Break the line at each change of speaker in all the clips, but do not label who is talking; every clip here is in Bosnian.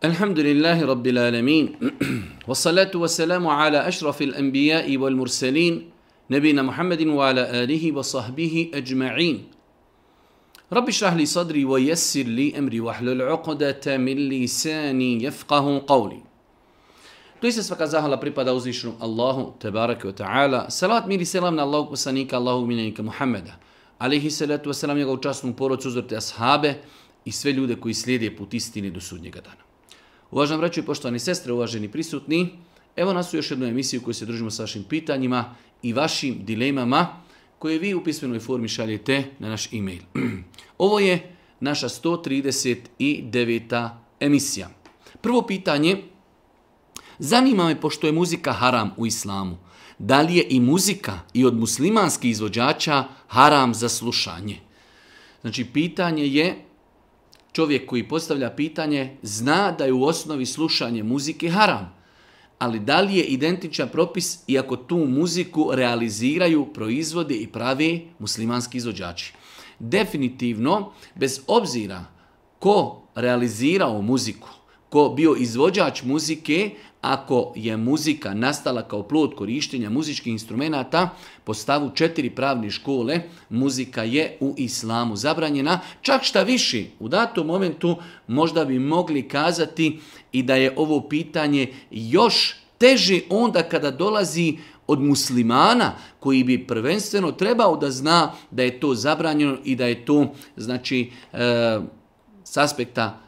Alhamdulillah rabbil alamin, wa salatu wa salamu ala ashrafil anbijai wal mursalin, nabina muhammadin wa ala alihi wa sahbihi ajma'in. Rabbi shah li sadri wa yassir li emri wa ahlul uqodata min lisani, qawli. To je svaka kazao pripada uz Allahu tabarak wa ta'ala. Salat mili selam na Allahu Allahu minanika Muhammada, alihi salatu wa salam, i na učastnu porod ashabe i sve ljude koji slijede put istine do sudnjega dana. Uvažan braću i poštovani sestre, uvaženi prisutni, evo nas u još jednu emisiju koju se družimo sa vašim pitanjima i vašim dilemama koje vi u pismenoj formi šaljete na naš e-mail. Ovo je naša 139. emisija. Prvo pitanje, zanima me pošto je muzika haram u islamu, da li je i muzika i od muslimanskih izvođača haram za slušanje? Znači, pitanje je čovjek koji postavlja pitanje zna da je u osnovi slušanje muzike haram, ali da li je identičan propis iako tu muziku realiziraju, proizvode i pravi muslimanski izvođači. Definitivno, bez obzira ko realizirao muziku, ko bio izvođač muzike, ako je muzika nastala kao plod korištenja muzičkih instrumenata, po stavu četiri pravne škole, muzika je u islamu zabranjena. Čak šta više, u datom momentu možda bi mogli kazati i da je ovo pitanje još teže onda kada dolazi od muslimana koji bi prvenstveno trebao da zna da je to zabranjeno i da je to znači eh, s aspekta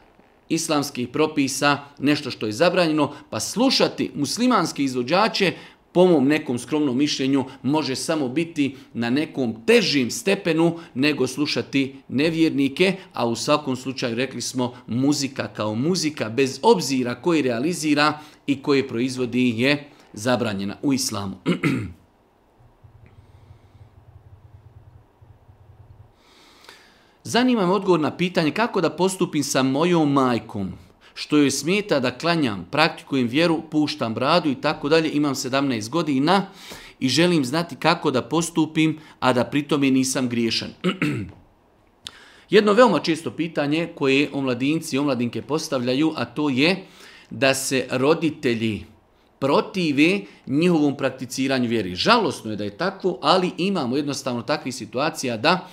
islamskih propisa, nešto što je zabranjeno, pa slušati muslimanske izvođače po mom nekom skromnom mišljenju može samo biti na nekom težim stepenu nego slušati nevjernike, a u svakom slučaju rekli smo muzika kao muzika bez obzira koji realizira i koje proizvodi je zabranjena u islamu. Zanima me odgovor na pitanje kako da postupim sa mojom majkom, što joj smeta da klanjam, praktikujem vjeru, puštam bradu i tako dalje, imam 17 godina i želim znati kako da postupim, a da pritome nisam griješan. Jedno veoma često pitanje koje omladinci i omladinke postavljaju, a to je da se roditelji protive njihovom prakticiranju vjeri. Žalosno je da je tako, ali imamo jednostavno takvih situacija da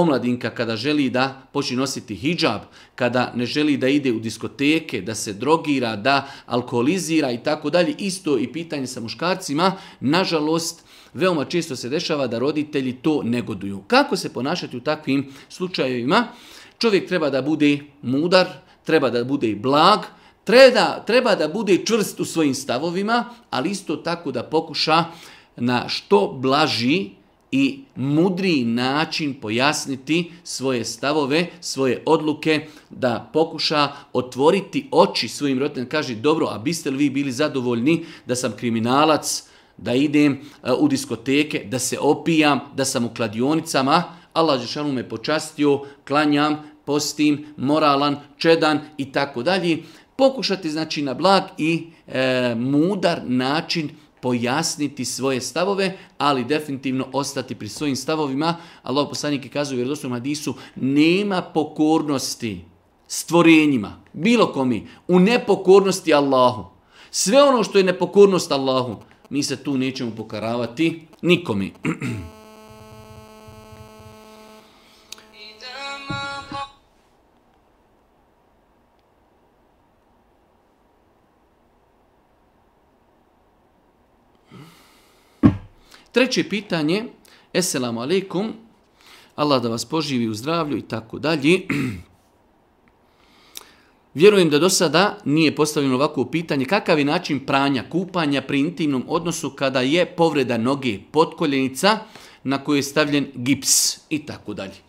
omladinka kada želi da počne nositi hijab, kada ne želi da ide u diskoteke, da se drogira, da alkoholizira i tako dalje, isto i pitanje sa muškarcima, nažalost, veoma često se dešava da roditelji to negoduju. Kako se ponašati u takvim slučajevima? Čovjek treba da bude mudar, treba da bude blag, treba, treba da bude čvrst u svojim stavovima, ali isto tako da pokuša na što blaži i mudri način pojasniti svoje stavove, svoje odluke, da pokuša otvoriti oči svojim roditeljima. Kaže, dobro, a biste li vi bili zadovoljni da sam kriminalac, da idem eh, u diskoteke, da se opijam, da sam u kladionicama, Allah Žešanu me počastio, klanjam, postim, moralan, čedan i tako dalje. Pokušati znači na blag i eh, mudar način pojasniti svoje stavove, ali definitivno ostati pri svojim stavovima. Allah poslanik kazao u vjerovostom hadisu, nema pokornosti stvorenjima, bilo komi, u nepokornosti Allahu. Sve ono što je nepokornost Allahu, mi se tu nećemo pokaravati nikomi. Treće pitanje, eselamu alaikum, Allah da vas poživi u zdravlju i tako dalje. Vjerujem da do sada nije postavljeno ovako pitanje kakav je način pranja, kupanja pri intimnom odnosu kada je povreda noge potkoljenica na koju je stavljen gips i tako dalje.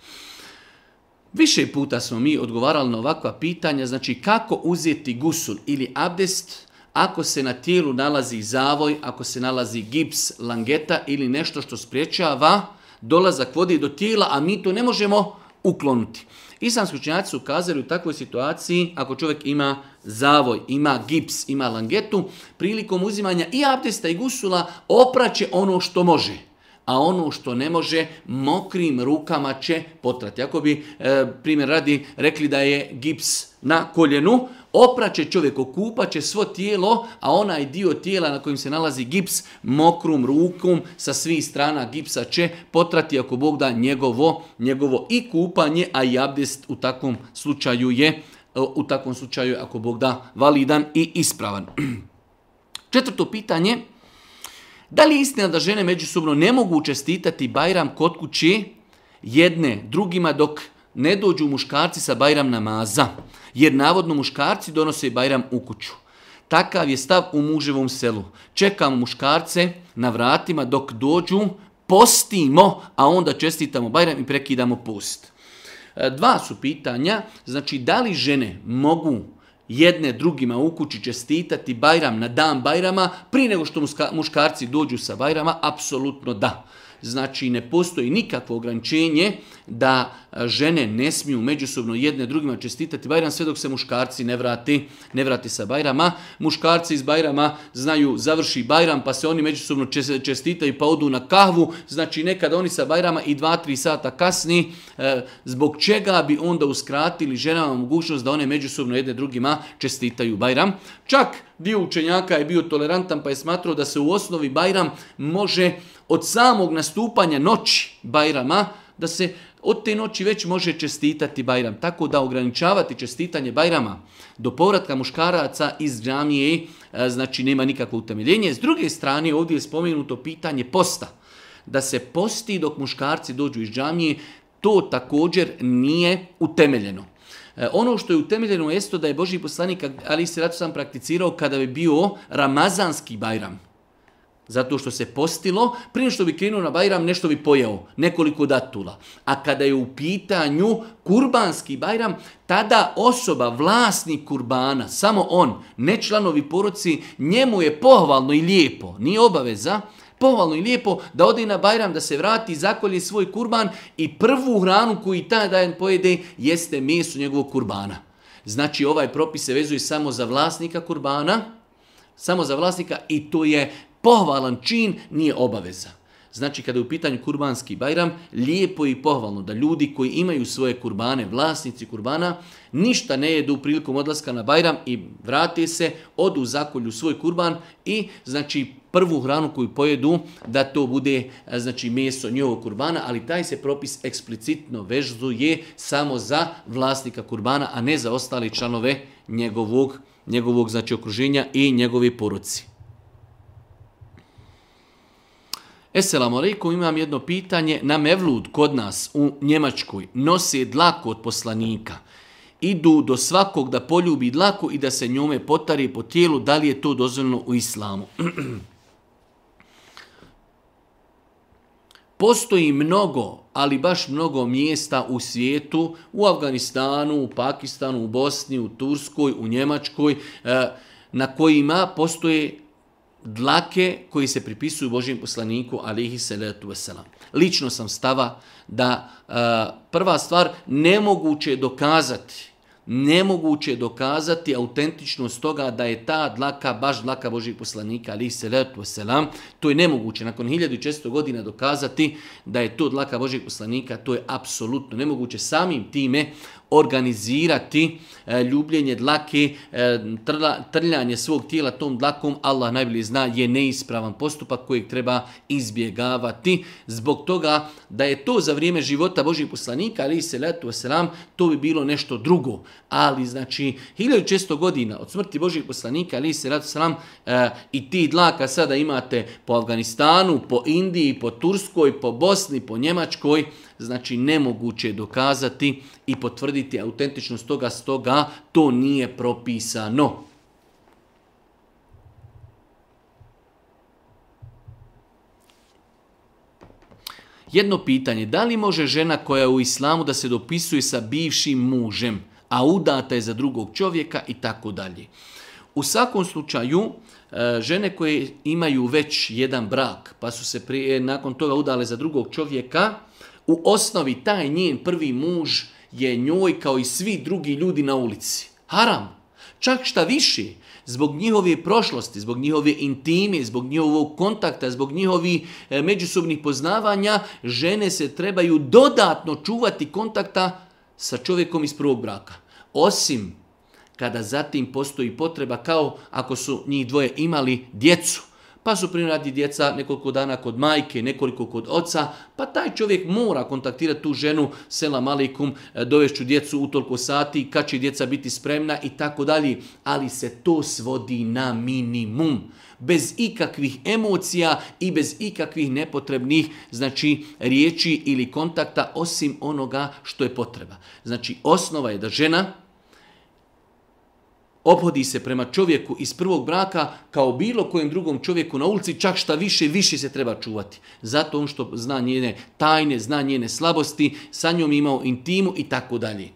Više puta smo mi odgovarali na ovakva pitanja, znači kako uzeti gusul ili abdest ako se na tijelu nalazi zavoj, ako se nalazi gips, langeta ili nešto što spriječava dolazak vode do tijela, a mi to ne možemo uklonuti. Islamski učenjaci su kazali u takvoj situaciji, ako čovjek ima zavoj, ima gips, ima langetu, prilikom uzimanja i abdesta i gusula opraće ono što može a ono što ne može mokrim rukama će potrati. Ako bi, e, primjer radi, rekli da je gips na koljenu, Opraće čovjek, okupaće svo tijelo, a onaj dio tijela na kojim se nalazi gips, mokrum rukom sa svih strana gipsa će potrati ako Bog da njegovo, njegovo i kupanje, a i abdest u takvom slučaju je e, u takvom slučaju ako Bog da validan i ispravan. Četvrto pitanje, da li je istina da žene međusobno ne mogu učestitati Bajram kod kući jedne drugima dok ne dođu muškarci sa bajram namaza, jer navodno muškarci donose bajram u kuću. Takav je stav u muževom selu. Čekamo muškarce na vratima dok dođu, postimo, a onda čestitamo Bajram i prekidamo post. E, dva su pitanja, znači da li žene mogu jedne drugima u kući čestitati Bajram na dan Bajrama prije nego što muškarci dođu sa Bajrama, apsolutno da. Znači ne postoji nikakvo ograničenje da e, žene ne smiju međusobno jedne drugima čestitati Bajram sve dok se muškarci ne vrati, ne vrati sa Bajrama. Muškarci iz Bajrama znaju završi Bajram pa se oni međusobno čestitaju pa odu na kahvu. Znači nekada oni sa Bajrama i 2-3 sata kasni. E, zbog čega bi onda uskratili ženama mogućnost da one međusobno jedne drugima čestitaju Bajram? Čak dio učenjaka je bio tolerantan pa je smatrao da se u osnovi Bajram može od samog nastupanja noći Bajrama da se od te noći već može čestitati Bajram. Tako da ograničavati čestitanje Bajrama do povratka muškaraca iz džamije, e, znači nema nikakvo utemeljenje. S druge strane, ovdje je spomenuto pitanje posta. Da se posti dok muškarci dođu iz džamije, to također nije utemeljeno. E, ono što je utemeljeno to da je Boži poslanik, ali se sam prakticirao kada bi bio Ramazanski Bajram. Zato što se postilo, prije što bi krenuo na Bajram, nešto bi pojeo, nekoliko datula. A kada je u pitanju kurbanski Bajram, tada osoba, vlasnik kurbana, samo on, ne članovi poroci, njemu je pohvalno i lijepo, nije obaveza, pohvalno i lijepo da ode na Bajram, da se vrati, zakolje svoj kurban i prvu hranu koju taj dan pojede jeste meso njegovog kurbana. Znači ovaj propis se vezuje samo za vlasnika kurbana, samo za vlasnika i to je pohvalan čin nije obaveza. Znači kada je u pitanju kurbanski bajram, lijepo i pohvalno da ljudi koji imaju svoje kurbane, vlasnici kurbana, ništa ne jedu prilikom odlaska na bajram i vrate se, odu zakolju svoj kurban i znači prvu hranu koju pojedu da to bude znači meso njegovog kurbana, ali taj se propis eksplicitno vežduje samo za vlasnika kurbana, a ne za ostale članove njegovog, njegovog znači okruženja i njegove poruci. Esselam alaikum, imam jedno pitanje. Na Mevlud kod nas u Njemačkoj nose dlaku od poslanika. Idu do svakog da poljubi dlaku i da se njome potari po tijelu. Da li je to dozvoljeno u islamu? Postoji mnogo, ali baš mnogo mjesta u svijetu, u Afganistanu, u Pakistanu, u Bosni, u Turskoj, u Njemačkoj, eh, na kojima postoje dlake koji se pripisuju Božijem poslaniku alihi salatu wasalam. Lično sam stava da e, prva stvar nemoguće je dokazati nemoguće je dokazati autentičnost toga da je ta dlaka baš dlaka Božijeg poslanika alihi salatu Selam, To je nemoguće. Nakon 1600 godina dokazati da je to dlaka Božijeg poslanika to je apsolutno nemoguće. Samim time organizirati e, ljubljenje dlake, e, trljanje svog tijela tom dlakom, Allah najbolje zna, je neispravan postupak kojeg treba izbjegavati. Zbog toga da je to za vrijeme života Božih poslanika, ali se letu sram, to bi bilo nešto drugo. Ali, znači, 1600 godina od smrti Božih poslanika, ali se letu selam e, i ti dlaka sada imate po Afganistanu, po Indiji, po Turskoj, po Bosni, po Njemačkoj, znači nemoguće je dokazati i potvrditi autentičnost toga, stoga to nije propisano. Jedno pitanje, da li može žena koja je u islamu da se dopisuje sa bivšim mužem, a udata je za drugog čovjeka i tako dalje. U svakom slučaju, e, žene koje imaju već jedan brak, pa su se prije, nakon toga udale za drugog čovjeka, u osnovi taj njen prvi muž je njoj kao i svi drugi ljudi na ulici. Haram. Čak šta više, zbog njihove prošlosti, zbog njihove intime, zbog njihovog kontakta, zbog njihovih e, međusobnih poznavanja, žene se trebaju dodatno čuvati kontakta sa čovjekom iz prvog braka. Osim kada zatim postoji potreba kao ako su njih dvoje imali djecu, pa su primjerati djeca nekoliko dana kod majke, nekoliko kod oca, pa taj čovjek mora kontaktirati tu ženu, sela malikum, e, dovešću djecu u toliko sati, kad će djeca biti spremna i tako dalje, ali se to svodi na minimum bez ikakvih emocija i bez ikakvih nepotrebnih znači riječi ili kontakta osim onoga što je potreba. Znači osnova je da žena ophodi se prema čovjeku iz prvog braka kao bilo kojem drugom čovjeku na ulici, čak šta više, više se treba čuvati. Zato on što zna njene tajne, zna njene slabosti, sa njom imao intimu i tako dalje.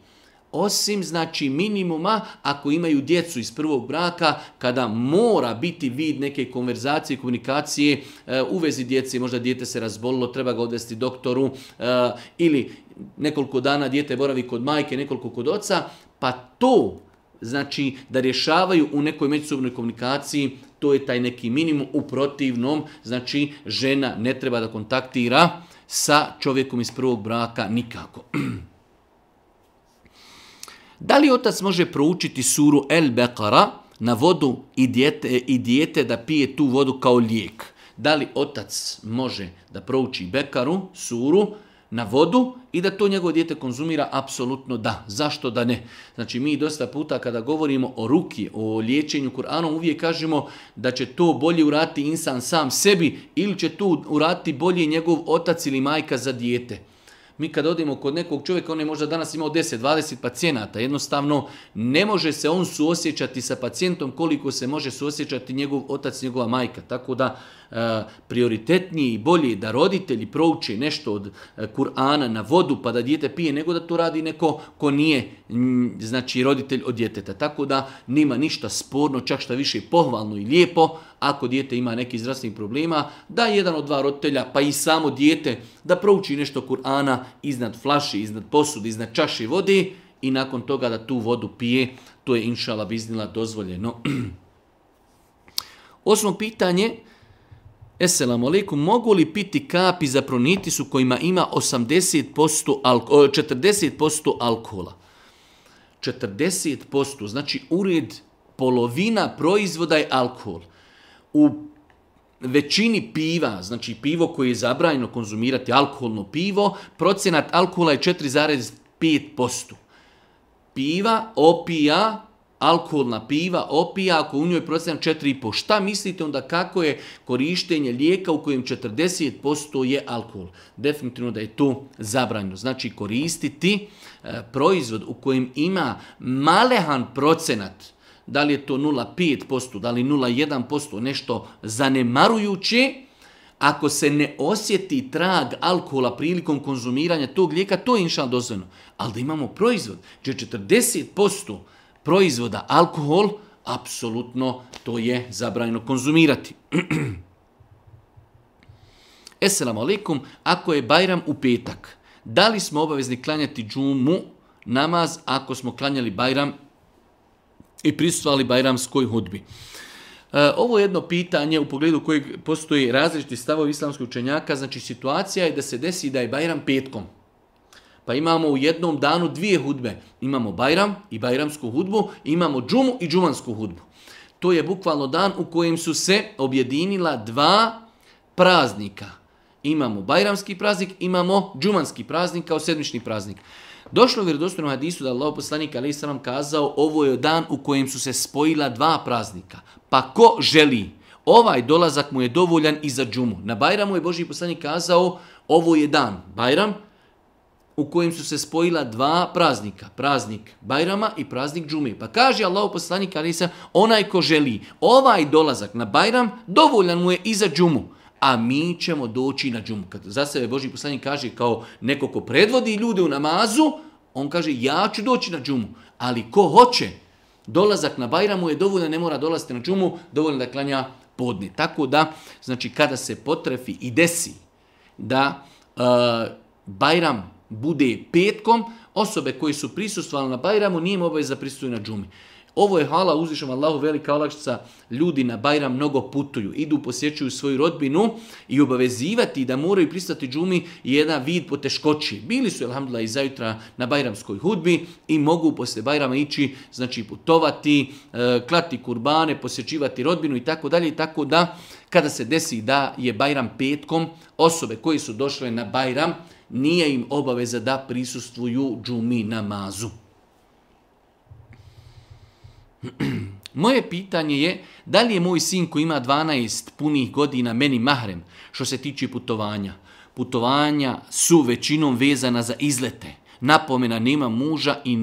Osim znači minimuma ako imaju djecu iz prvog braka kada mora biti vid neke konverzacije, komunikacije e, u vezi djece, možda dijete se razbolilo, treba ga odvesti doktoru e, ili nekoliko dana dijete boravi kod majke, nekoliko kod oca, pa to znači da rješavaju u nekoj međusobnoj komunikaciji, to je taj neki minimum, u protivnom, znači žena ne treba da kontaktira sa čovjekom iz prvog braka nikako. Da li otac može proučiti suru El Bekara na vodu i dijete, i dijete da pije tu vodu kao lijek? Da li otac može da prouči Bekaru, suru, na vodu i da to njegovo dijete konzumira, apsolutno da. Zašto da ne? Znači mi dosta puta kada govorimo o ruki, o liječenju Kur'anom, uvijek kažemo da će to bolje urati insan sam sebi ili će to urati bolje njegov otac ili majka za dijete. Mi kad odemo kod nekog čovjeka, on je možda danas imao 10-20 pacijenata, jednostavno ne može se on suosjećati sa pacijentom koliko se može suosjećati njegov otac, njegova majka. Tako da E, prioritetnije i bolje da roditelji prouče nešto od e, Kur'ana na vodu pa da dijete pije, nego da to radi neko ko nije znači roditelj od djeteta. Tako da nema ništa sporno, čak što više pohvalno i lijepo ako dijete ima neki zdravstvenih problema, da jedan od dva roditelja, pa i samo dijete, da prouči nešto Kur'ana iznad flaši, iznad posudi, iznad čaši vode i nakon toga da tu vodu pije, to je inšala biznila dozvoljeno. Osmo pitanje, Esselamu alaikum, mogu li piti kapi za pronitisu kojima ima 80% alko, 40% alkohola? 40%, znači ured polovina proizvoda je alkohol. U većini piva, znači pivo koje je zabranjeno konzumirati, alkoholno pivo, procenat alkohola je 4,5%. Piva opija alkoholna piva, opija, ako u njoj procena 4,5. Šta mislite onda kako je korištenje lijeka u kojem 40% je alkohol? Definitivno da je to zabranjeno. Znači koristiti e, proizvod u kojem ima malehan procenat, da li je to 0,5%, da li 0,1%, nešto zanemarujući, ako se ne osjeti trag alkohola prilikom konzumiranja tog lijeka, to je inša dozvoljeno. Ali da imamo proizvod gdje 40% proizvoda alkohol, apsolutno to je zabranjeno konzumirati. Esselamu alaikum, ako je Bajram u petak, da li smo obavezni klanjati džumu namaz ako smo klanjali Bajram i prisustvovali Bajramskoj hudbi? E, ovo je jedno pitanje u pogledu kojeg postoji različiti stavovi islamskog učenjaka, znači situacija je da se desi da je Bajram petkom. Pa imamo u jednom danu dvije hudbe. Imamo Bajram i Bajramsku hudbu, imamo Džumu i Džumansku hudbu. To je bukvalno dan u kojem su se objedinila dva praznika. Imamo Bajramski praznik, imamo Džumanski praznik kao sedmični praznik. Došlo u vjerodostojnom hadisu da Allah poslanik ali kazao ovo je dan u kojem su se spojila dva praznika. Pa ko želi, ovaj dolazak mu je dovoljan i za džumu. Na Bajramu je Boži poslanik kazao ovo je dan Bajram, u kojem su se spojila dva praznika, praznik Bajrama i praznik Džume. Pa kaže Allah poslanik Alisa, onaj ko želi ovaj dolazak na Bajram, dovoljan mu je i za Džumu a mi ćemo doći na džumu. Kad za sebe Boži poslanik kaže kao neko ko predvodi ljude u namazu, on kaže ja ću doći na džumu, ali ko hoće, dolazak na Bajramu je dovoljno, ne mora dolaziti na džumu, dovoljno da klanja podne. Tako da, znači kada se potrefi i desi da uh, Bajram bude petkom, osobe koje su prisustvali na Bajramu nije im obaveza prisustuju na džumi. Ovo je hala uzvišom Allahu velika olakšica. Ljudi na Bajram mnogo putuju, idu, posjećuju svoju rodbinu i obavezivati da moraju pristati džumi jedan vid po Bili su, alhamdulillah, i zajutra na Bajramskoj hudbi i mogu posle Bajrama ići, znači putovati, e, klati kurbane, posjećivati rodbinu i tako dalje. tako da, kada se desi da je Bajram petkom, osobe koje su došle na Bajram, nije im obaveza da prisustvuju džumi namazu. Moje pitanje je, da li je moj sin koji ima 12 punih godina meni mahrem što se tiče putovanja? Putovanja su većinom vezana za izlete. Napomena nema muža i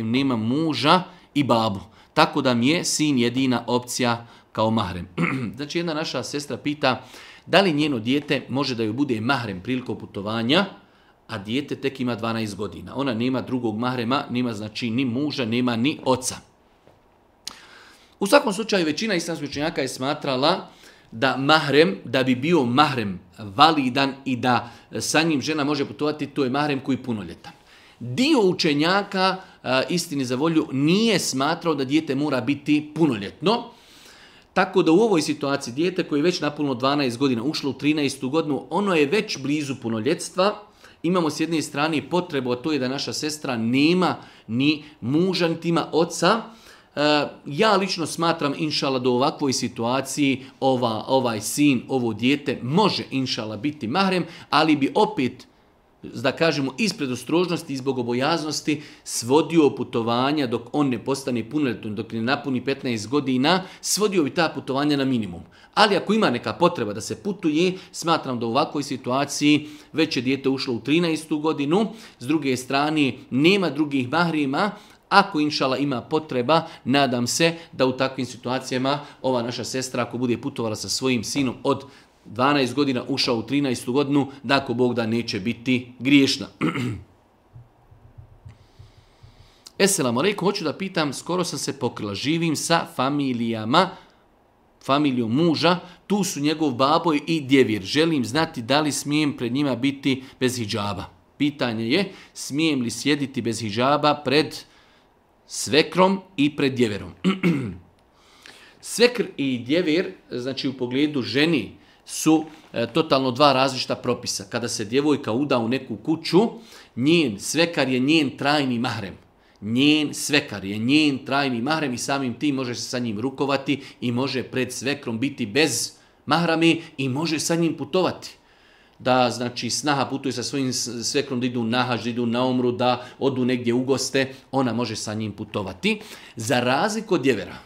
e, nema muža i babu. Tako da mi je sin jedina opcija kao mahrem. znači jedna naša sestra pita, da li njeno dijete može da joj bude mahrem prilikom putovanja, a dijete tek ima 12 godina. Ona nema drugog mahrema, nema znači ni muža, nema ni oca. U svakom slučaju većina islamskih učenjaka je smatrala da mahrem, da bi bio mahrem validan i da sa njim žena može putovati, to je mahrem koji je punoljetan. Dio učenjaka, istini za volju, nije smatrao da dijete mora biti punoljetno, tako da u ovoj situaciji dijete koje je već napunilo 12 godina, ušlo u 13. godinu, ono je već blizu punoljetstva, imamo s jedne strane potrebu, a to je da naša sestra nema ni muža, niti tima oca, e, ja lično smatram inšala da u ovakvoj situaciji ova, ovaj sin, ovo dijete može inšala biti mahrem, ali bi opet da kažemo, ispred ostrožnosti i zbog obojaznosti svodio putovanja dok on ne postane punoljetan, dok ne napuni 15 godina, svodio bi ta putovanja na minimum. Ali ako ima neka potreba da se putuje, smatram da u ovakvoj situaciji već je dijete ušlo u 13. godinu, s druge strane nema drugih mahrima, ako inšala ima potreba, nadam se da u takvim situacijama ova naša sestra ako bude putovala sa svojim sinom od 12 godina ušao u 13. godinu, da ako Bog da neće biti griješna. Esela alaikum, hoću da pitam, skoro sam se pokrila, živim sa familijama, familijom muža, tu su njegov baboj i djevir. Želim znati da li smijem pred njima biti bez hijjaba. Pitanje je, smijem li sjediti bez hijjaba pred svekrom i pred djeverom. Svekr i djevir, znači u pogledu ženi, su e, totalno dva različita propisa. Kada se djevojka uda u neku kuću, njen svekar je njen trajni mahrem. Njen svekar je njen trajni mahrem i samim tim može se sa njim rukovati i može pred svekrom biti bez mahrami i može sa njim putovati da znači snaha putuje sa svojim svekrom da idu na hađ, da idu na omru, da odu negdje u goste, ona može sa njim putovati. Za razliku od djevera,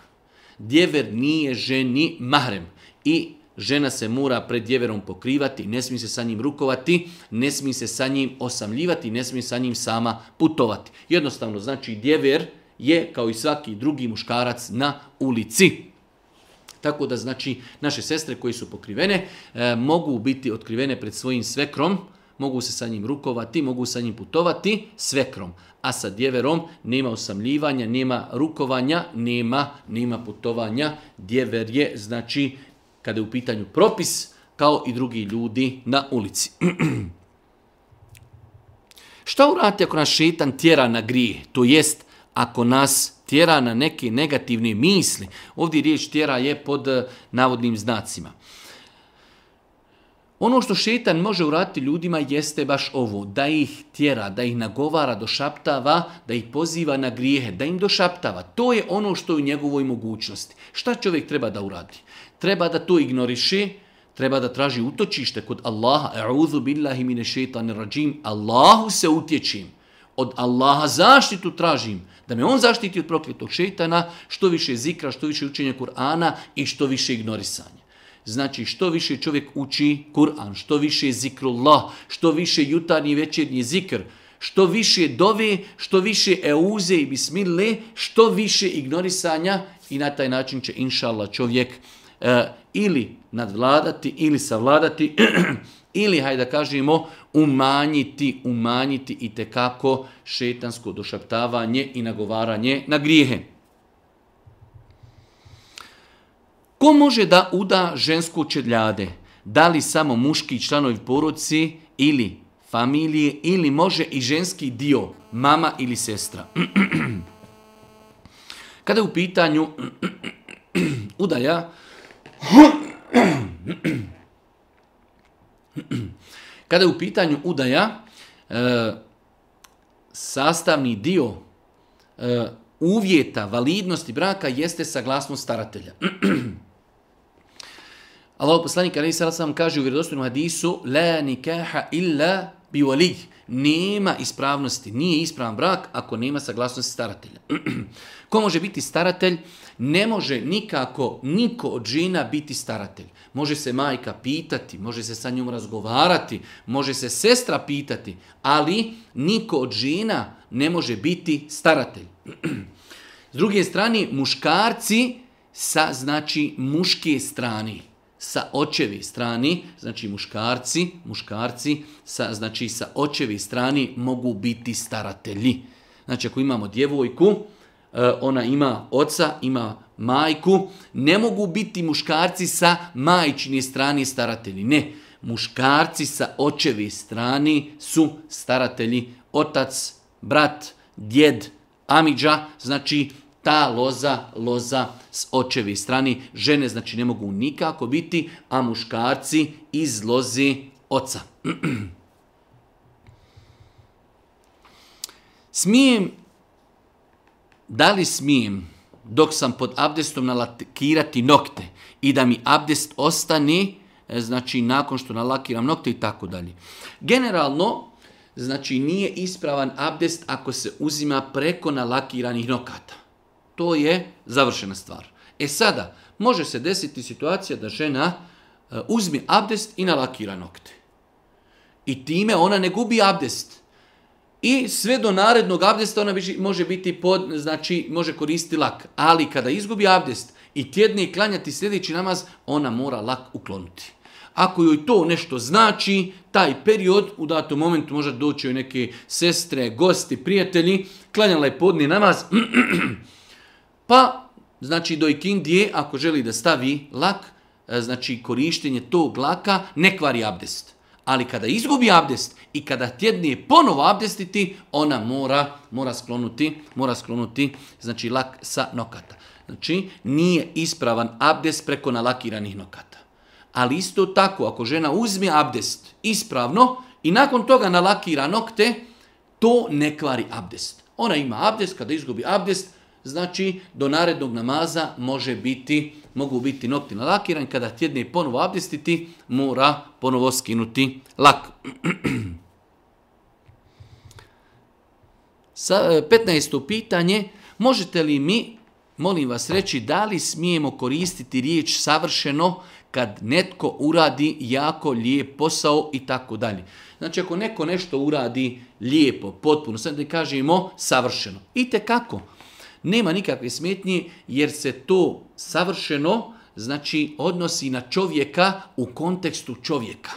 djever nije ženi mahrem i Žena se mora pred djeverom pokrivati, ne smije se sa njim rukovati, ne smije se sa njim osamljivati, ne smije sa njim sama putovati. Jednostavno, znači djever je kao i svaki drugi muškarac na ulici. Tako da znači naše sestre koje su pokrivene e, mogu biti otkrivene pred svojim svekrom, mogu se sa njim rukovati, mogu sa njim putovati svekrom. A sa djeverom nema osamljivanja, nema rukovanja, nema, nema putovanja. Djever je znači kada je u pitanju propis, kao i drugi ljudi na ulici. Šta urati ako nas šetan tjera na grije, to jest ako nas tjera na neke negativne misli? Ovdje riječ tjera je pod eh, navodnim znacima. Ono što šetan može urati ljudima jeste baš ovo, da ih tjera, da ih nagovara, došaptava, da ih poziva na grijehe, da im došaptava. To je ono što je u njegovoj mogućnosti. Šta čovjek treba da uradi? treba da to ignoriše, treba da traži utočište kod Allaha. A'udhu billahi mine šeitanir rađim. Allahu se utječim. Od Allaha zaštitu tražim. Da me on zaštiti od prokletog šeitana, što više zikra, što više učenja Kur'ana i što više ignorisanja. Znači, što više čovjek uči Kur'an, što više zikrullah, što više jutarnji večernji zikr, što više dove, što više euze i bismile, što više ignorisanja i na taj način će, inšallah, čovjek E, ili nadvladati ili savladati ili, hajde da kažemo, umanjiti, umanjiti i tekako šetansko došaptavanje i nagovaranje na grijehe. Ko može da uda žensku čedljade? Da li samo muški članovi porodci ili familije ili može i ženski dio, mama ili sestra? Kada je u pitanju udaja, kada je u pitanju udaja, e, sastavni dio e, uvjeta validnosti braka jeste saglasnost staratelja. Allah poslanik ali sada sam kaže u vjerodostojnom hadisu la nikaha illa bi Nema ispravnosti, nije ispravan brak ako nema saglasnosti staratelja. Ko može biti staratelj? Ne može nikako niko od žena biti staratelj. Može se majka pitati, može se sa njom razgovarati, može se sestra pitati, ali niko od žena ne može biti staratelj. S druge strane, muškarci sa znači muške strane sa očevi strani, znači muškarci, muškarci sa, znači sa očevi strani mogu biti staratelji. Znači ako imamo djevojku, e, ona ima oca, ima majku, ne mogu biti muškarci sa majčini strani staratelji. Ne, muškarci sa očevi strani su staratelji, otac, brat, djed, amidža, znači ta loza, loza s očevi strani. Žene znači ne mogu nikako biti, a muškarci iz lozi oca. Smijem, da li smijem dok sam pod abdestom nalakirati nokte i da mi abdest ostane, e, znači nakon što nalakiram nokte i tako dalje. Generalno, znači nije ispravan abdest ako se uzima preko nalakiranih nokata to je završena stvar. E sada, može se desiti situacija da žena e, uzmi abdest i nalakira nokte. I time ona ne gubi abdest. I sve do narednog abdesta ona može biti pod, znači može koristiti lak. Ali kada izgubi abdest i tjedni klanjati sljedeći namaz, ona mora lak ukloniti. Ako joj to nešto znači, taj period u datom momentu može doći joj neke sestre, gosti, prijatelji, klanjala je podni namaz, Pa, znači, do ikindije, ako želi da stavi lak, e, znači korištenje tog laka ne kvari abdest. Ali kada izgubi abdest i kada tjednije ponovo abdestiti, ona mora, mora sklonuti, mora sklonuti znači lak sa nokata. Znači, nije ispravan abdest preko nalakiranih nokata. Ali isto tako, ako žena uzme abdest ispravno i nakon toga nalakira nokte, to ne kvari abdest. Ona ima abdest, kada izgubi abdest, Znači, do narednog namaza može biti, mogu biti nokti lakiran kada tjedne ponovo abdestiti, mora ponovo skinuti lak. 15. E, pitanje, možete li mi, molim vas reći, da li smijemo koristiti riječ savršeno kad netko uradi jako lijep posao i tako dalje. Znači ako neko nešto uradi lijepo, potpuno, sad ne kažemo savršeno. I te kako? Nema nikakve smetnje jer se to savršeno znači odnosi na čovjeka u kontekstu čovjeka.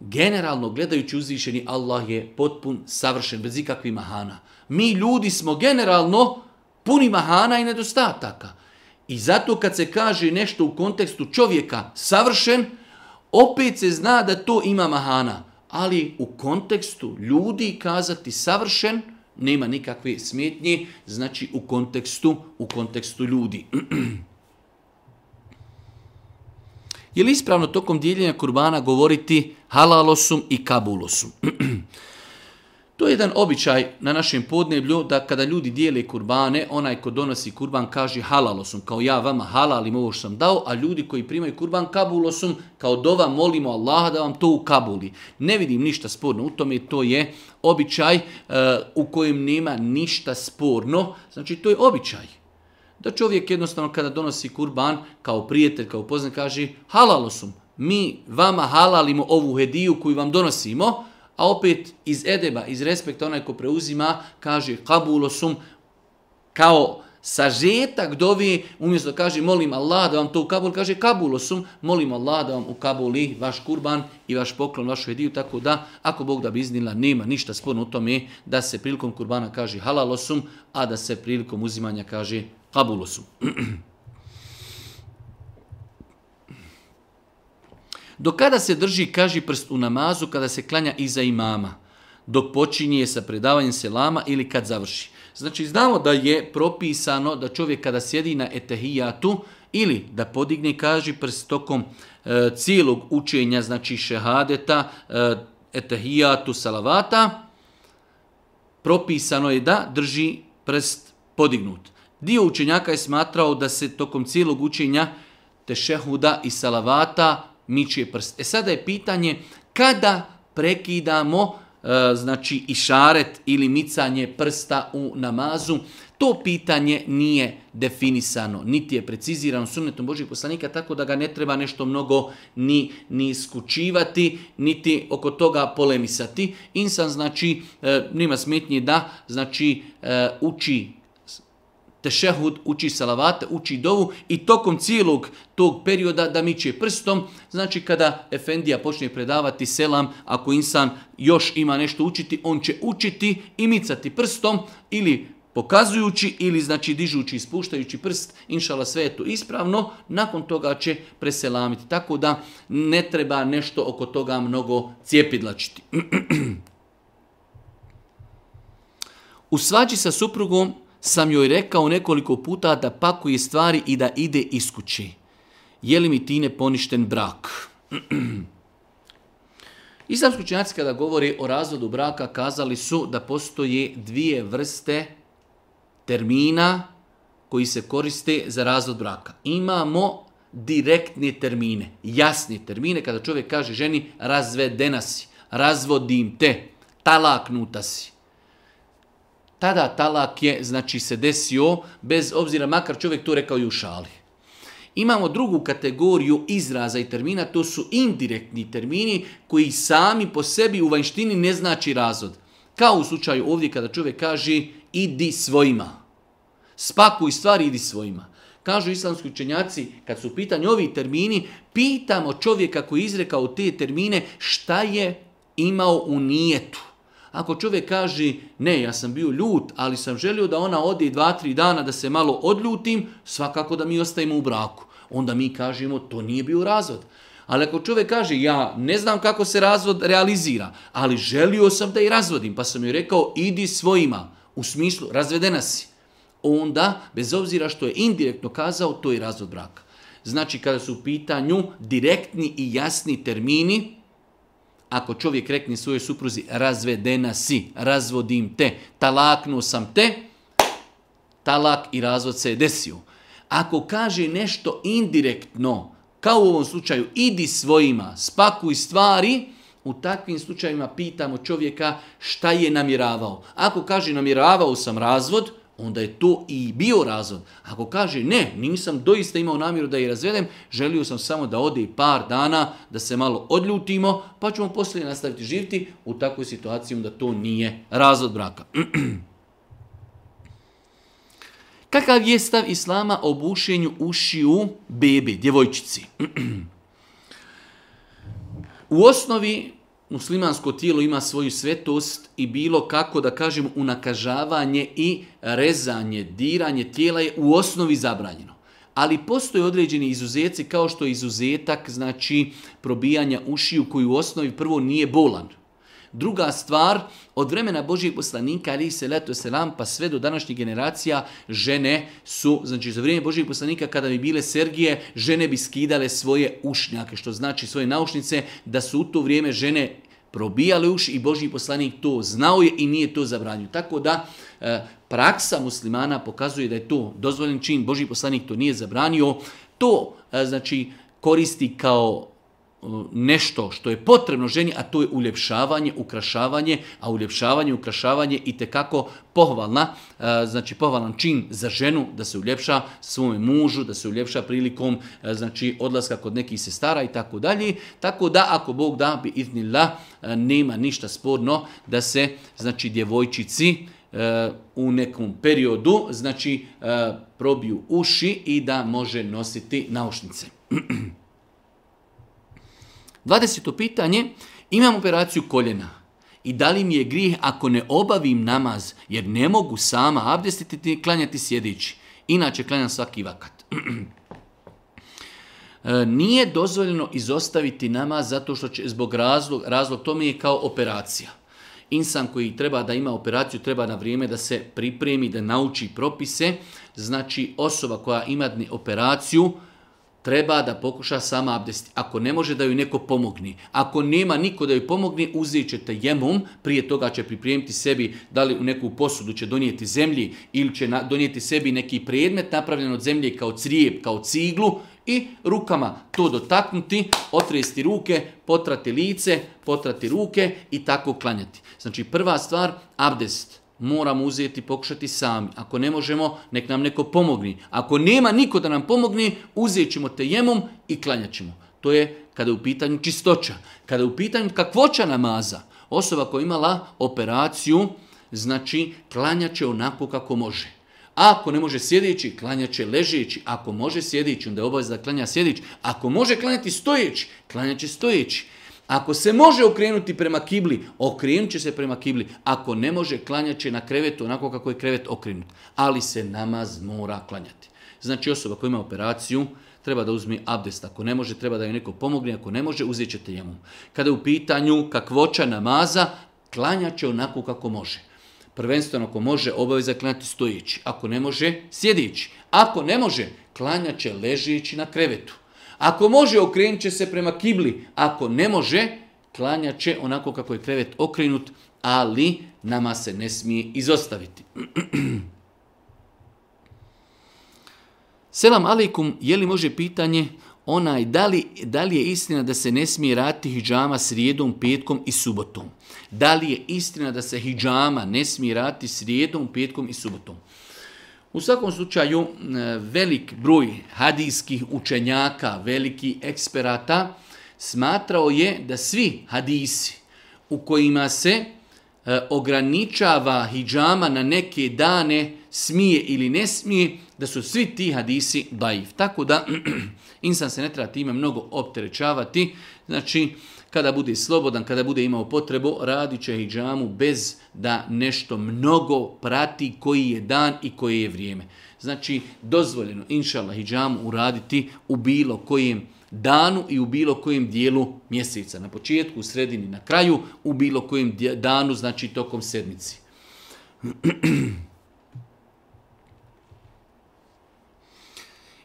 Generalno gledajući uzvišeni Allah je potpun, savršen, bez ikakvih mahana. Mi ljudi smo generalno puni mahana i nedostataka. I zato kad se kaže nešto u kontekstu čovjeka savršen, opet se zna da to ima mahana. Ali u kontekstu ljudi kazati savršen, nema nikakve smetnje, znači u kontekstu, u kontekstu ljudi. Je li ispravno tokom dijeljenja kurbana govoriti halalosum i kabulosum? To je jedan običaj na našem podneblju da kada ljudi dijele kurbane, onaj ko donosi kurban kaže halalo kao ja vama halalim ovo što sam dao, a ljudi koji primaju kurban kabulo kao dova molimo Allaha da vam to ukabuli. Ne vidim ništa sporno u tome, to je običaj eh, u kojem nema ništa sporno, znači to je običaj. Da čovjek jednostavno kada donosi kurban kao prijatelj, kao poznan kaže halalosum, mi vama halalimo ovu hediju koju vam donosimo, a opet iz edeba, iz respekta onaj ko preuzima, kaže kabulosum kao sažetak dovi, umjesto da kaže molim Allah da vam to kabul, kaže kabulosum, molim Allah da vam ukabuli vaš kurban i vaš poklon, vašu ediju tako da ako Bog da bi iznila, nema ništa sporno u tome da se prilikom kurbana kaže halalosum, a da se prilikom uzimanja kaže kabulosum. Do kada se drži kaži prst u namazu kada se klanja iza imama? Dok počinje sa predavanjem selama ili kad završi. Znači znamo da je propisano da čovjek kada sjedi na etehijatu ili da podigne kaži prst tokom e, cijelog učenja, znači šehadeta, e, etehijatu, salavata, propisano je da drži prst podignut. Dio učenjaka je smatrao da se tokom cijelog učenja tešehuda i salavata mičije prst. E sada je pitanje kada prekidamo e, znači išaret ili micanje prsta u namazu. To pitanje nije definisano, niti je precizirano sunnetom Božih poslanika, tako da ga ne treba nešto mnogo ni, ni iskučivati, niti oko toga polemisati. Insan znači, e, nima smetnje da znači e, uči tešehud, uči salavate, uči dovu i tokom cijelog tog perioda da miče prstom. Znači kada Efendija počne predavati selam, ako insan još ima nešto učiti, on će učiti i micati prstom ili pokazujući ili znači dižući i spuštajući prst, inšala sve je to ispravno, nakon toga će preselamiti. Tako da ne treba nešto oko toga mnogo cijepidlačiti. U svađi sa suprugom sam joj rekao nekoliko puta da pakuje stvari i da ide iskući. Je li mi tine poništen brak? Islamski učenjaci kada govori o razvodu braka kazali su da postoje dvije vrste termina koji se koriste za razvod braka. Imamo direktne termine, jasne termine kada čovjek kaže ženi razvedena si, razvodim te, talaknuta si tada talak je, znači, se desio, bez obzira, makar čovjek to rekao i u šali. Imamo drugu kategoriju izraza i termina, to su indirektni termini koji sami po sebi u vanjštini ne znači razod. Kao u slučaju ovdje kada čovjek kaže idi svojima. Spakuj stvari, idi svojima. Kažu islamski učenjaci, kad su pitanje ovi termini, pitamo čovjeka koji je izrekao te termine šta je imao u nijetu. Ako čovjek kaže ne, ja sam bio ljut, ali sam želio da ona ode dva, tri dana da se malo odljutim, svakako da mi ostajemo u braku. Onda mi kažemo to nije bio razvod. Ali ako čovjek kaže ja ne znam kako se razvod realizira, ali želio sam da i razvodim, pa sam joj rekao idi svojima, u smislu razvedena si. Onda, bez obzira što je indirektno kazao, to je razvod braka. Znači, kada su u pitanju direktni i jasni termini, ako čovjek rekne svojoj supruzi razvedena si, razvodim te, talaknuo sam te, talak i razvod se je desio. Ako kaže nešto indirektno, kao u ovom slučaju, idi svojima, spakuj stvari, u takvim slučajima pitamo čovjeka šta je namiravao. Ako kaže namiravao sam razvod, onda je to i bio razvod. Ako kaže ne, nisam doista imao namjeru da je razvedem, želio sam samo da ode par dana, da se malo odljutimo, pa ćemo poslije nastaviti živjeti u takvoj situaciji da to nije razvod braka. Kakav je stav islama o bušenju ušiju bebe, djevojčici? u osnovi muslimansko tijelo ima svoju svetost i bilo kako, da kažem, unakažavanje i rezanje, diranje tijela je u osnovi zabranjeno. Ali postoje određeni izuzeci kao što je izuzetak, znači probijanja ušiju koji u osnovi prvo nije bolan. Druga stvar, od vremena Božjih poslanika, ali se leto selam, pa sve do današnjih generacija, žene su, znači za vrijeme Božih poslanika, kada bi bile Sergije, žene bi skidale svoje ušnjake, što znači svoje naušnice, da su u to vrijeme žene probijale uši i Božji poslanik to znao je i nije to zabranio. Tako da e, praksa muslimana pokazuje da je to dozvoljen čin, Božji poslanik to nije zabranio, to e, znači koristi kao nešto što je potrebno ženi, a to je uljepšavanje, ukrašavanje, a uljepšavanje, ukrašavanje i tekako pohvalna, e, znači pohvalan čin za ženu da se uljepša svome mužu, da se uljepša prilikom e, znači odlaska kod nekih sestara i tako dalje. Tako da ako Bog da bi iznila e, nema ništa sporno da se znači djevojčici u nekom periodu znači probiju uši i da može nositi naušnice. 20. pitanje, imam operaciju koljena. I da li mi je grijeh ako ne obavim namaz, jer ne mogu sama abdestiti i klanjati sjedići, Inače klanjam svaki vakat. E, nije dozvoljeno izostaviti namaz zato što će, zbog razlog, razlog mi je kao operacija. Insan koji treba da ima operaciju treba na vrijeme da se pripremi, da nauči propise. Znači osoba koja ima operaciju treba da pokuša sama abdest, Ako ne može da ju neko pomogni, ako nema niko da ju pomogni, uzet ćete jemum. prije toga će pripremiti sebi, da li u neku posudu će donijeti zemlji ili će donijeti sebi neki predmet napravljen od zemlje kao crijep, kao ciglu i rukama to dotaknuti, otresti ruke, potrati lice, potrati ruke i tako klanjati. Znači prva stvar, abdest moramo uzeti i pokušati sami. Ako ne možemo, nek nam neko pomogni. Ako nema niko da nam pomogni, uzet ćemo jemom i klanjat ćemo. To je kada je u pitanju čistoća, kada je u pitanju kakvoća namaza. Osoba koja je imala operaciju, znači klanjat će onako kako može. Ako ne može sjedići, klanjat će ležeći. Ako može sjedići onda je obavez da klanja sjedići, Ako može klanjati stojeći, klanjat će stojeći. Ako se može okrenuti prema kibli, okrenut će se prema kibli. Ako ne može, klanjat će na krevetu onako kako je krevet okrenut. Ali se namaz mora klanjati. Znači osoba koja ima operaciju, treba da uzmi abdest. Ako ne može, treba da joj neko pomogne. Ako ne može, uzet ćete njemu. Kada je u pitanju kakvoća namaza, klanjat će onako kako može. Prvenstveno ako može, obaveza klanjati stojeći. Ako ne može, sjedići. Ako ne može, klanjat će ležići na krevetu. Ako može, okrenut će se prema kibli. Ako ne može, klanja će onako kako je krevet okrenut, ali nama se ne smije izostaviti. Selam alaikum, je li može pitanje onaj da li, da li je istina da se ne smije raditi hijjama srijedom, petkom i subotom? Da li je istina da se hijjama ne smije rati srijedom, petkom i subotom? U svakom slučaju e, velik broj hadijskih učenjaka, veliki eksperata smatrao je da svi hadisi u kojima se e, ograničava hijjama na neke dane smije ili ne smije, da su svi ti hadisi daif. Tako da insan se ne treba time mnogo opterećavati. Znači, kada bude slobodan, kada bude imao potrebu, radit će hijjamu bez da nešto mnogo prati koji je dan i koje je vrijeme. Znači, dozvoljeno, inšallah, hijjamu uraditi u bilo kojem danu i u bilo kojem dijelu mjeseca. Na početku, u sredini, na kraju, u bilo kojem danu, znači tokom sedmici.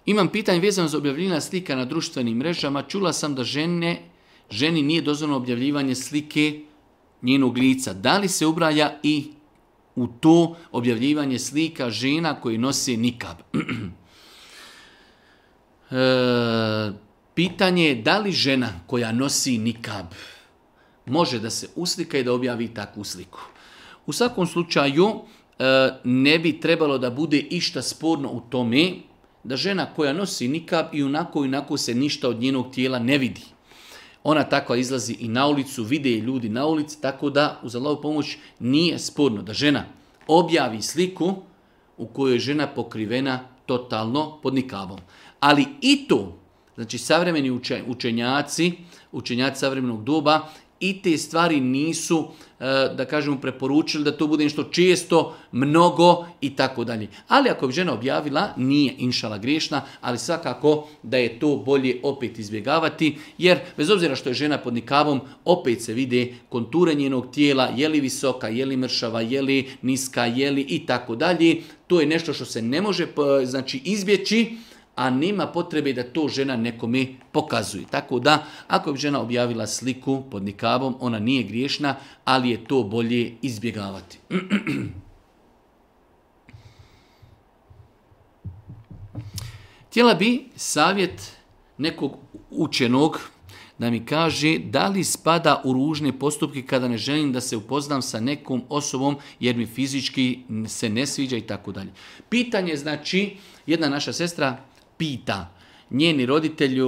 Imam pitanje vezano za objavljena slika na društvenim mrežama. Čula sam da žene ženi nije dozvoljeno objavljivanje slike njenog lica. Da li se ubraja i u to objavljivanje slika žena koji nosi nikab? E, pitanje je da li žena koja nosi nikab može da se uslika i da objavi takvu sliku. U svakom slučaju e, ne bi trebalo da bude išta sporno u tome da žena koja nosi nikab i onako i onako se ništa od njenog tijela ne vidi. Ona takva izlazi i na ulicu, vide je ljudi na ulici, tako da uz pomoć nije sporno da žena objavi sliku u kojoj je žena pokrivena totalno pod nikavom. Ali i to, znači savremeni učenjaci, učenjaci savremenog doba i te stvari nisu, e, da kažemo, preporučili da to bude nešto često, mnogo i tako dalje. Ali ako bi žena objavila, nije inšala griješna, ali svakako da je to bolje opet izbjegavati, jer bez obzira što je žena pod nikavom, opet se vide konture njenog tijela, je li visoka, je li mršava, je li niska, je li i tako dalje. To je nešto što se ne može e, znači, izbjeći, a nema potrebe da to žena nekome pokazuje. Tako da, ako bi žena objavila sliku pod nikabom, ona nije griješna, ali je to bolje izbjegavati. Htjela bi savjet nekog učenog da mi kaže da li spada u ružne postupke kada ne želim da se upoznam sa nekom osobom jer mi fizički se ne sviđa i tako dalje. Pitanje znači, jedna naša sestra pita. Njeni roditelji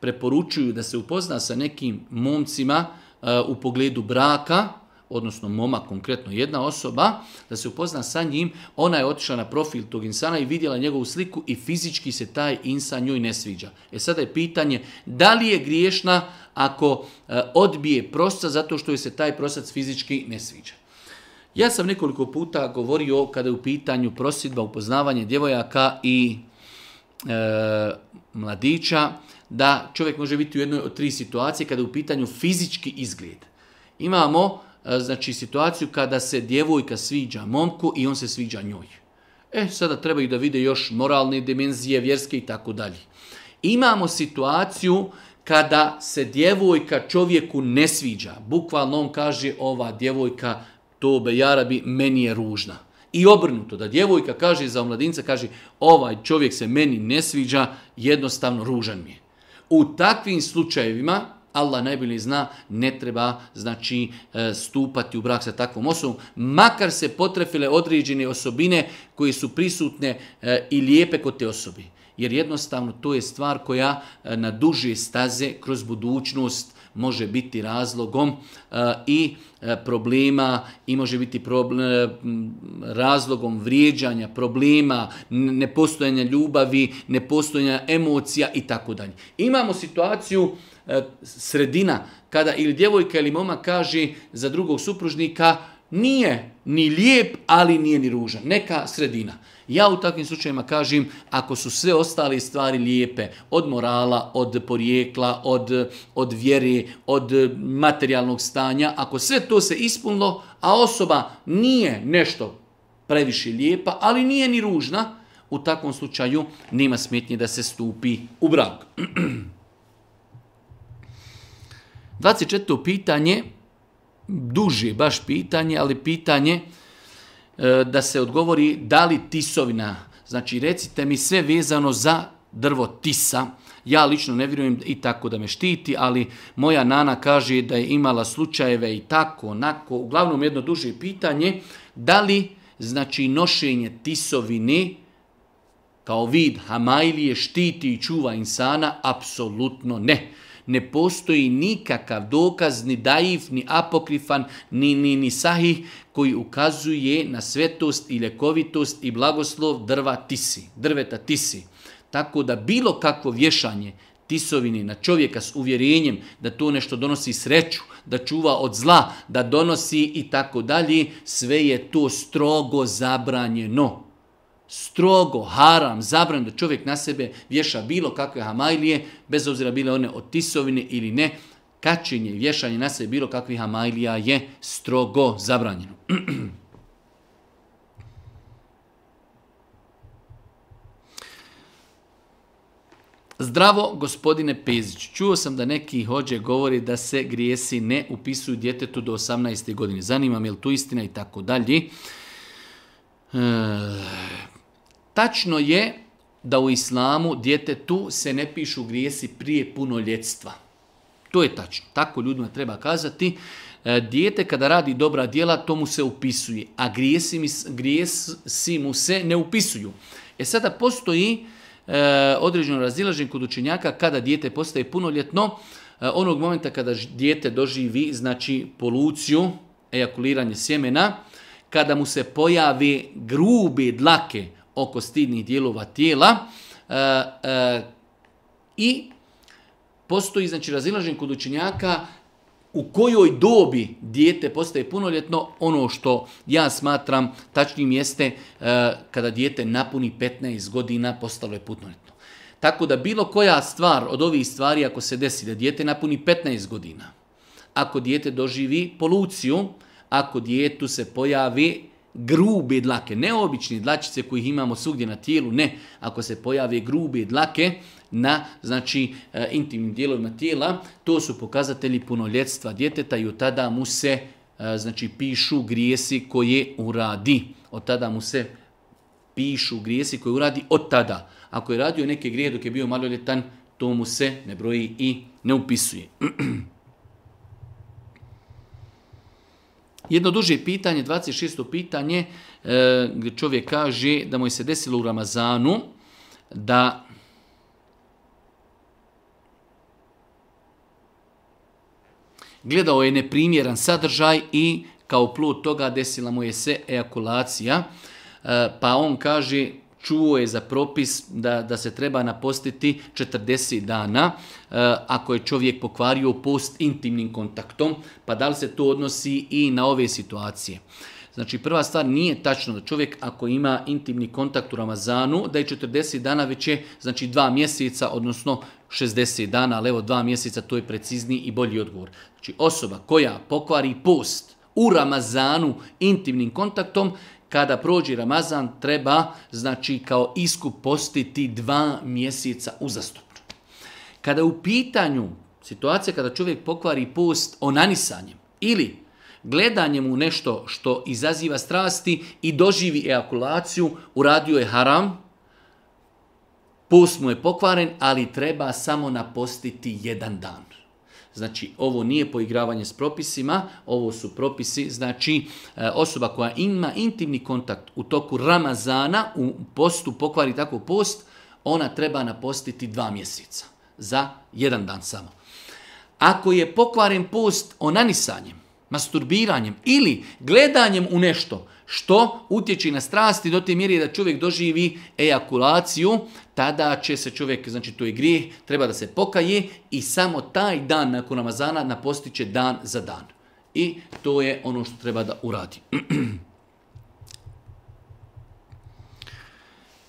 preporučuju da se upozna sa nekim momcima eh, u pogledu braka, odnosno moma, konkretno jedna osoba, da se upozna sa njim, ona je otišla na profil tog insana i vidjela njegovu sliku i fizički se taj insan njoj ne sviđa. E sada je pitanje da li je griješna ako eh, odbije prosca zato što joj se taj prosac fizički ne sviđa. Ja sam nekoliko puta govorio kada je u pitanju prosidba, upoznavanje djevojaka i E, mladića da čovjek može biti u jednoj od tri situacije kada je u pitanju fizički izgled. Imamo e, znači situaciju kada se djevojka sviđa momku i on se sviđa njoj. E, sada trebaju da vide još moralne dimenzije, vjerske i tako dalje. Imamo situaciju kada se djevojka čovjeku ne sviđa. Bukvalno on kaže, ova djevojka, tobe jarabi meni je ružna. I obrnuto, da djevojka kaže za omladinca, kaže ovaj čovjek se meni ne sviđa, jednostavno ružan mi je. U takvim slučajevima, Allah najbolje zna, ne treba znači e, stupati u brak sa takvom osobom, makar se potrefile određene osobine koje su prisutne e, i lijepe kod te osobi. Jer jednostavno to je stvar koja e, na duže staze kroz budućnost može biti razlogom e, i e, problema i može biti problem, e, razlogom vrijeđanja, problema, nepostojanja ljubavi, nepostojanja emocija i tako dalje. Imamo situaciju sredina kada ili djevojka ili moma kaže za drugog supružnika nije ni lijep, ali nije ni ružan. Neka sredina. Ja u takvim slučajima kažem, ako su sve ostale stvari lijepe, od morala, od porijekla, od, od vjere, od materijalnog stanja, ako sve to se ispunilo, a osoba nije nešto previše lijepa, ali nije ni ružna, u takvom slučaju nema smetnje da se stupi u brak. 24. pitanje duži baš pitanje, ali pitanje e, da se odgovori da li tisovina. Znači recite mi sve vezano za drvo tisa. Ja lično ne vjerujem i tako da me štiti, ali moja nana kaže da je imala slučajeve i tako, onako. Uglavnom jedno duže pitanje, da li znači nošenje tisovine kao vid hamajlije štiti i čuva insana? Apsolutno ne ne postoji nikakav dokaz, ni daif, ni apokrifan, ni, ni, ni sahih, koji ukazuje na svetost i ljekovitost i blagoslov drva tisi, drveta tisi. Tako da bilo kakvo vješanje tisovini na čovjeka s uvjerenjem da to nešto donosi sreću, da čuva od zla, da donosi i tako dalje, sve je to strogo zabranjeno strogo haram, zabran da čovjek na sebe vješa bilo kakve hamajlije, bez obzira bile one od tisovine ili ne, kačenje i vješanje na sebe bilo kakvih hamajlija je strogo zabranjeno. Zdravo, gospodine Pezić. Čuo sam da neki hođe govori da se grijesi ne upisuju djetetu do 18. godine. Zanima me li tu istina i tako dalje. E, Tačno je da u islamu tu se ne pišu grijesi prije punoljetstva. To je tačno. Tako ljudima treba kazati. E, dijete kada radi dobra djela, to mu se upisuje, a grijesi, mu se ne upisuju. E sada postoji e, određeno razilaženje kod učenjaka kada dijete postaje punoljetno, e, onog momenta kada dijete doživi znači poluciju, ejakuliranje sjemena, kada mu se pojavi grube dlake, oko stidnih dijelova tijela. E, e, I postoji znači, razilažen kod učenjaka u kojoj dobi dijete postaje punoljetno, ono što ja smatram tačnim jeste e, kada dijete napuni 15 godina postalo je punoljetno. Tako da bilo koja stvar od ovih stvari ako se desi da dijete napuni 15 godina, ako dijete doživi poluciju, ako dijetu se pojavi grube dlake, ne obične dlačice kojih imamo svugdje na tijelu, ne. Ako se pojave grube dlake na znači e, intimnim dijelovima tijela, to su pokazatelji punoljetstva djeteta i od tada mu se e, znači pišu grijesi koje uradi. Od tada mu se pišu grijesi koje uradi od tada. Ako je radio neke grije dok je bio maloljetan, to mu se ne broji i ne upisuje. Jedno duže pitanje, 26. pitanje, gdje eh, čovjek kaže da mu je se desilo u Ramazanu da gledao je neprimjeran sadržaj i kao plod toga desila mu je se ejakulacija. Eh, pa on kaže, čuo je za propis da, da se treba napostiti 40 dana e, ako je čovjek pokvario post intimnim kontaktom, pa da li se to odnosi i na ove situacije. Znači prva stvar nije tačno da čovjek ako ima intimni kontakt u Ramazanu da je 40 dana već je znači dva mjeseca odnosno 60 dana, ali evo dva mjeseca to je precizniji i bolji odgovor. Znači osoba koja pokvari post u Ramazanu intimnim kontaktom kada prođi Ramazan treba znači kao iskup postiti dva mjeseca uzastupno. Kada u pitanju situacija kada čovjek pokvari post onanisanjem ili gledanjem u nešto što izaziva strasti i doživi ejakulaciju, uradio je haram, post mu je pokvaren, ali treba samo napostiti jedan dan. Znači, ovo nije poigravanje s propisima, ovo su propisi, znači e, osoba koja ima intimni kontakt u toku Ramazana, u postu pokvari tako post, ona treba napostiti dva mjeseca, za jedan dan samo. Ako je pokvaren post onanisanjem, masturbiranjem ili gledanjem u nešto što utječi na strasti do te mjeri da čovjek doživi ejakulaciju, tada će se čovjek, znači to je grijeh, treba da se pokaje i samo taj dan nakon namazana napostiće dan za dan. I to je ono što treba da uradi.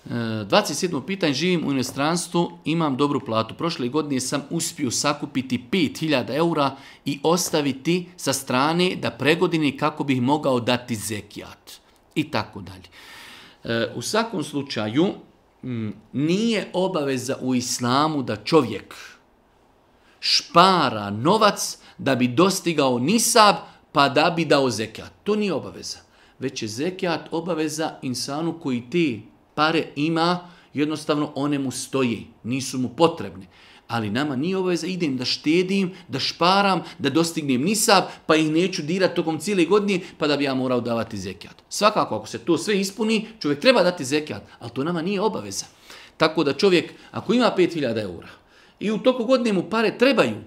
27. E, pitanje, živim u inostranstvu, imam dobru platu. Prošle godine sam uspio sakupiti 5000 eura i ostaviti sa strane da pregodini kako bih mogao dati zekijat. I tako dalje. E, u svakom slučaju, nije obaveza u islamu da čovjek špara novac da bi dostigao nisab pa da bi dao zekijat. To nije obaveza. Već je zekijat obaveza insanu koji ti pare ima, jednostavno one mu stoje, nisu mu potrebne. Ali nama nije obaveza, idem da štedim, da šparam, da dostignem nisab, pa ih neću dirati tokom cijele godine, pa da bi ja morao davati zekijat. Svakako, ako se to sve ispuni, čovjek treba dati zekijat, ali to nama nije obaveza. Tako da čovjek, ako ima 5000 eura i u toku godine mu pare trebaju,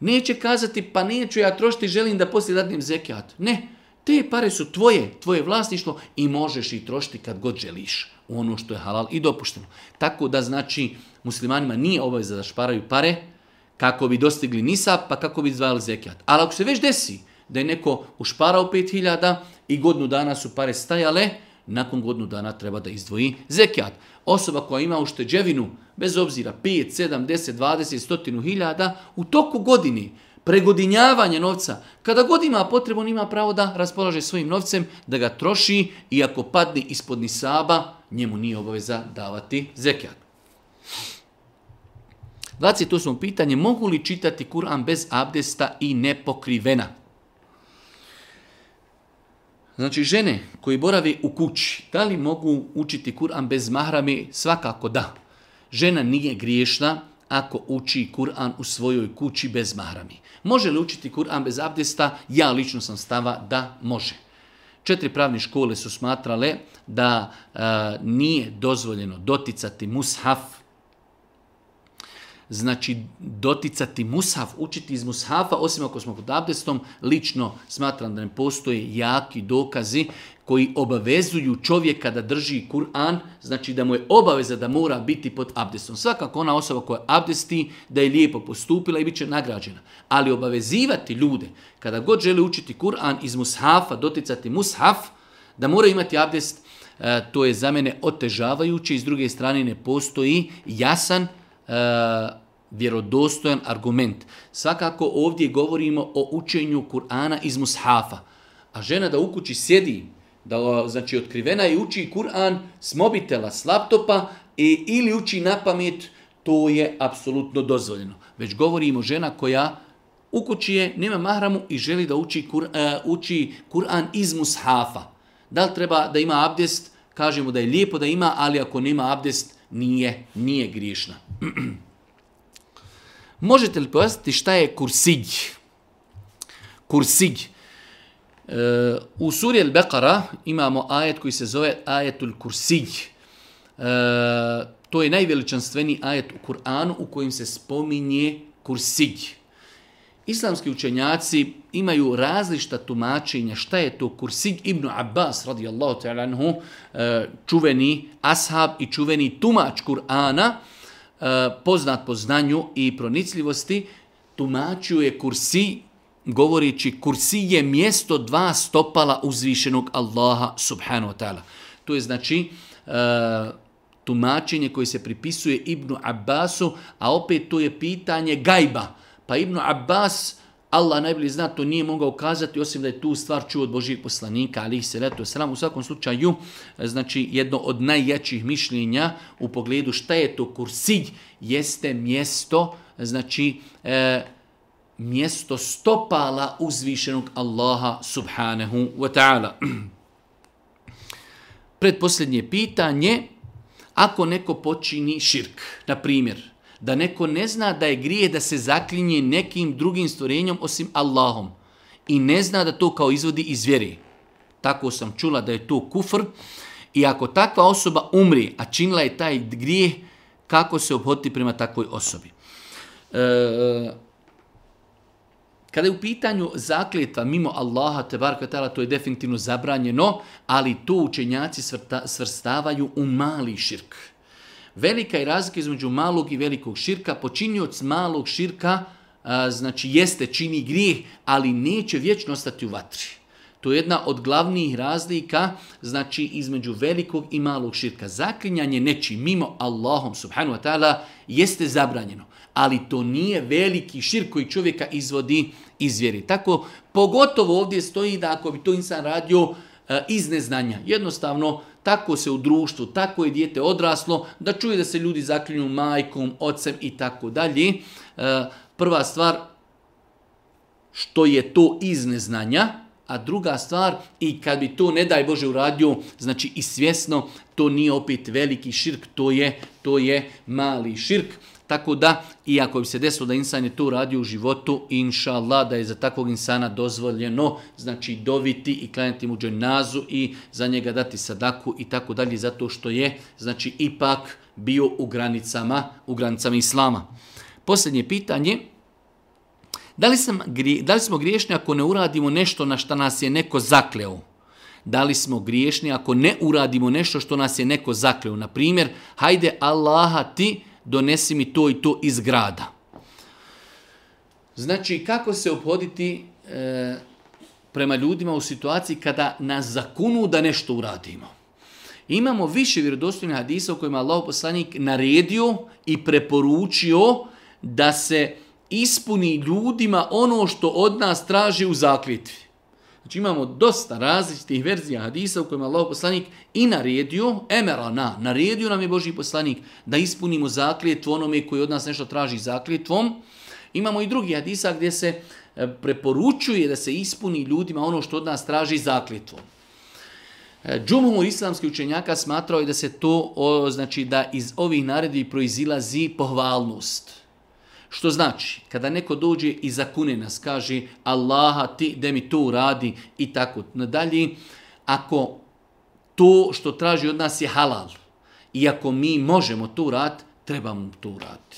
neće kazati pa neću ja trošiti, želim da poslije datim zekijat. Ne, te pare su tvoje, tvoje vlasništvo i možeš ih trošiti kad god želiš ono što je halal i dopušteno. Tako da znači muslimanima nije obaveza da šparaju pare kako bi dostigli nisa pa kako bi izdvajali zekijat. Ali ako se već desi da je neko ušparao 5000 i godinu dana su pare stajale, nakon godinu dana treba da izdvoji zekijat. Osoba koja ima ušteđevinu, bez obzira 5, 7, 10, 20, stotinu hiljada, u toku godini pregodinjavanje novca, kada god ima potrebu, on ima pravo da raspolaže svojim novcem, da ga troši i ako padne ispod nisaba, njemu nije obaveza davati zekijat. 28. pitanje, mogu li čitati Kur'an bez abdesta i nepokrivena? Znači, žene koji boravi u kući, da li mogu učiti Kur'an bez mahrami? Svakako da. Žena nije griješna ako uči Kur'an u svojoj kući bez mahrami. Može li učiti Kur'an bez abdesta? Ja lično sam stava da može. Četiri pravne škole su smatrale da eh, nije dozvoljeno doticati mushaf znači doticati mushaf, učiti iz mushafa, osim ako smo pod abdestom, lično smatram da ne postoje jaki dokazi koji obavezuju čovjeka da drži Kur'an, znači da mu je obaveza da mora biti pod abdestom. Svakako ona osoba koja abdesti da je lijepo postupila i bit će nagrađena. Ali obavezivati ljude, kada god žele učiti Kur'an iz mushafa, doticati mushaf, da mora imati abdest, e, to je za mene otežavajuće i s druge strane ne postoji jasan E, vjerodostojan argument. Svakako ovdje govorimo o učenju Kur'ana iz mushafa. A žena da u kući sjedi, da, znači otkrivena i uči Kur'an s mobitela, s laptopa i, ili uči na pamet, to je apsolutno dozvoljeno. Već govorimo žena koja u kući je, nema mahramu i želi da uči, e, uči Kur'an iz mushafa. Da li treba da ima abdest? Kažemo da je lijepo da ima, ali ako nema abdest, nije, nije griješna. Možete li pojasniti šta je kursidj? Kursig. E, u suri al imamo ajet koji se zove ajetul kursidj. E, to je najveličanstveniji ajet u Kur'anu u kojem se spominje kursidj. Islamski učenjaci imaju različita tumačenja šta je to Kursig ibn Abbas radijallahu ta'ala e, čuveni ashab i čuveni tumač Kur'ana E, poznat po znanju i pronicljivosti, je kursi govoreći kursi je mjesto dva stopala uzvišenog Allaha subhanahu wa ta'ala. To je znači e, tumačenje koje se pripisuje Ibnu Abbasu, a opet to je pitanje gajba. Pa Ibnu Abbas Allah najbolje zna, to nije mogao kazati, osim da je tu stvar čuo od Božijeg poslanika, ali ih se leto sram. U svakom slučaju, e, znači jedno od najjačih mišljenja u pogledu šta je to kursilj, jeste mjesto, znači e, mjesto stopala uzvišenog Allaha subhanahu wa ta'ala. Predposljednje pitanje, ako neko počini širk, na primjer, da neko ne zna da je grije da se zaklinje nekim drugim stvorenjom osim Allahom i ne zna da to kao izvodi iz vjeri. Tako sam čula da je to kufr i ako takva osoba umri, a činila je taj grije, kako se obhoditi prema takvoj osobi. E, kada je u pitanju zakljetva mimo Allaha, te kvitala, to je definitivno zabranjeno, ali to učenjaci svrstavaju u mali širk. Velika je razlika između malog i velikog širka. Počinioc malog širka znači jeste čini grijeh, ali neće vječno ostati u vatri. To je jedna od glavnih razlika znači između velikog i malog širka. Zaklinjanje nečim mimo Allahom subhanu wa ta'ala jeste zabranjeno, ali to nije veliki širk koji čovjeka izvodi iz vjeri. Tako pogotovo ovdje stoji da ako bi to insan radio e, iz neznanja, jednostavno tako se u društvu, tako je dijete odraslo, da čuje da se ljudi zaklinju majkom, ocem i tako dalje. E, prva stvar, što je to iz neznanja, a druga stvar, i kad bi to, ne daj Bože, uradio, znači i svjesno, to nije opet veliki širk, to je, to je mali širk. Tako da, iako bi se desilo da insan je to radio u životu, inša Allah, da je za takvog insana dozvoljeno, znači doviti i klanjati mu dženazu i za njega dati sadaku i tako dalje, zato što je, znači, ipak bio u granicama, u granicama Islama. Posljednje pitanje, da li, da li smo griješni ako ne uradimo nešto na što nas je neko zakleo? da li smo griješni ako ne uradimo nešto što nas je neko zakleo. Na primjer, hajde Allaha ti donesi mi to i to iz grada. Znači, kako se obhoditi e, prema ljudima u situaciji kada nas zakunu da nešto uradimo. Imamo više vjerodostojnih hadisa u kojima Allah poslanik naredio i preporučio da se ispuni ljudima ono što od nas traži u zakljetvi. Znači imamo dosta različitih verzija hadisa u kojima Allah poslanik i naredio, emera na, naredio nam je Boži poslanik da ispunimo zakljetvo onome koji od nas nešto traži zakljetvom. Imamo i drugi hadisa gdje se e, preporučuje da se ispuni ljudima ono što od nas traži zakljetvom. E, Džumhur islamskih učenjaka smatrao je da se to, znači da iz ovih naredi proizilazi pohvalnost što znači, kada neko dođe i zakune nas, kaže Allaha ti da mi to uradi i tako nadalje, ako to što traži od nas je halal i ako mi možemo to uraditi, trebamo to uraditi.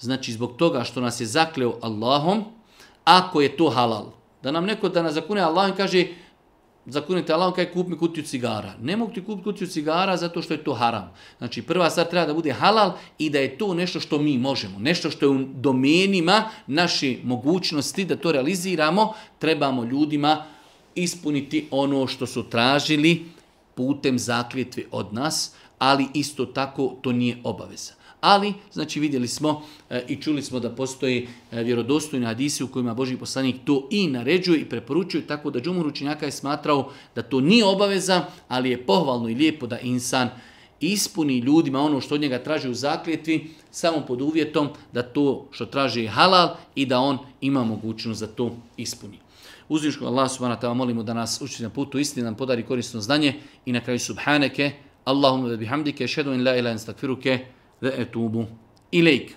Znači, zbog toga što nas je zakleo Allahom, ako je to halal, da nam neko da nas zakune Allahom kaže zakunite Allahom kaj kup mi kutiju cigara. Ne mogu ti kupiti kutiju cigara zato što je to haram. Znači prva stvar treba da bude halal i da je to nešto što mi možemo. Nešto što je u domenima naše mogućnosti da to realiziramo. Trebamo ljudima ispuniti ono što su tražili putem zakljetve od nas, ali isto tako to nije obaveza. Ali, znači vidjeli smo e, i čuli smo da postoji e, vjerodostojni u kojima Boži poslanik to i naređuje i preporučuje, tako da Džumur učenjaka je smatrao da to nije obaveza, ali je pohvalno i lijepo da insan ispuni ljudima ono što od njega traži u zakljetvi, samo pod uvjetom da to što traži je halal i da on ima mogućnost da to ispuni. Uzvišku Allah subhanahu ta'ala molimo da nas učiti na putu istine, nam podari korisno znanje i na kraju subhaneke, Allahumma bihamdike, šedu in la فأتوب إليك.